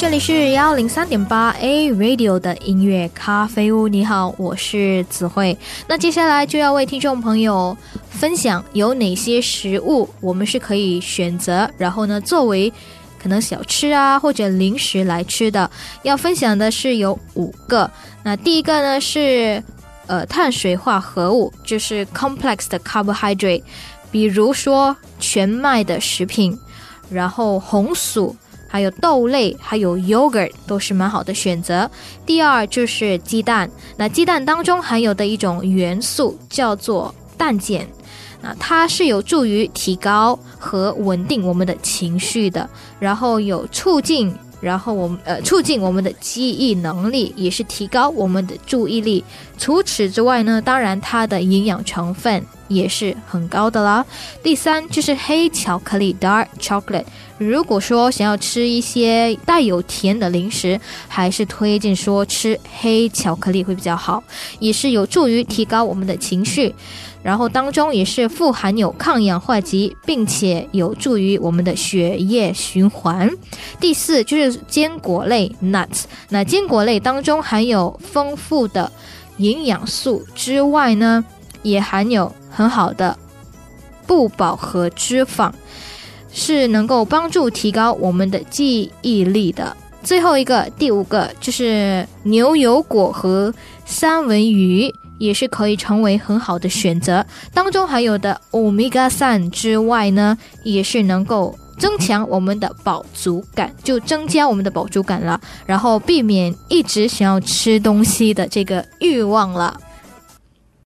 这里是幺零三点八 A Radio 的音乐咖啡屋。你好，我是子慧。那接下来就要为听众朋友分享有哪些食物我们是可以选择，然后呢，作为可能小吃啊或者零食来吃的。要分享的是有五个。那第一个呢是呃碳水化合物，就是 complex 的 carbohydrate，比如说全麦的食品，然后红薯。还有豆类，还有 yogurt 都是蛮好的选择。第二就是鸡蛋，那鸡蛋当中含有的一种元素叫做氮碱，那它是有助于提高和稳定我们的情绪的，然后有促进。然后我们呃促进我们的记忆能力，也是提高我们的注意力。除此之外呢，当然它的营养成分也是很高的啦。第三就是黑巧克力 （dark chocolate）。如果说想要吃一些带有甜的零食，还是推荐说吃黑巧克力会比较好，也是有助于提高我们的情绪。然后当中也是富含有抗氧化剂，并且有助于我们的血液循环。第四就是坚果类 nuts，那坚果类当中含有丰富的营养素之外呢，也含有很好的不饱和脂肪，是能够帮助提高我们的记忆力的。最后一个第五个就是牛油果和三文鱼。也是可以成为很好的选择。当中含有的欧米伽三之外呢，也是能够增强我们的饱足感，就增加我们的饱足感了，然后避免一直想要吃东西的这个欲望了。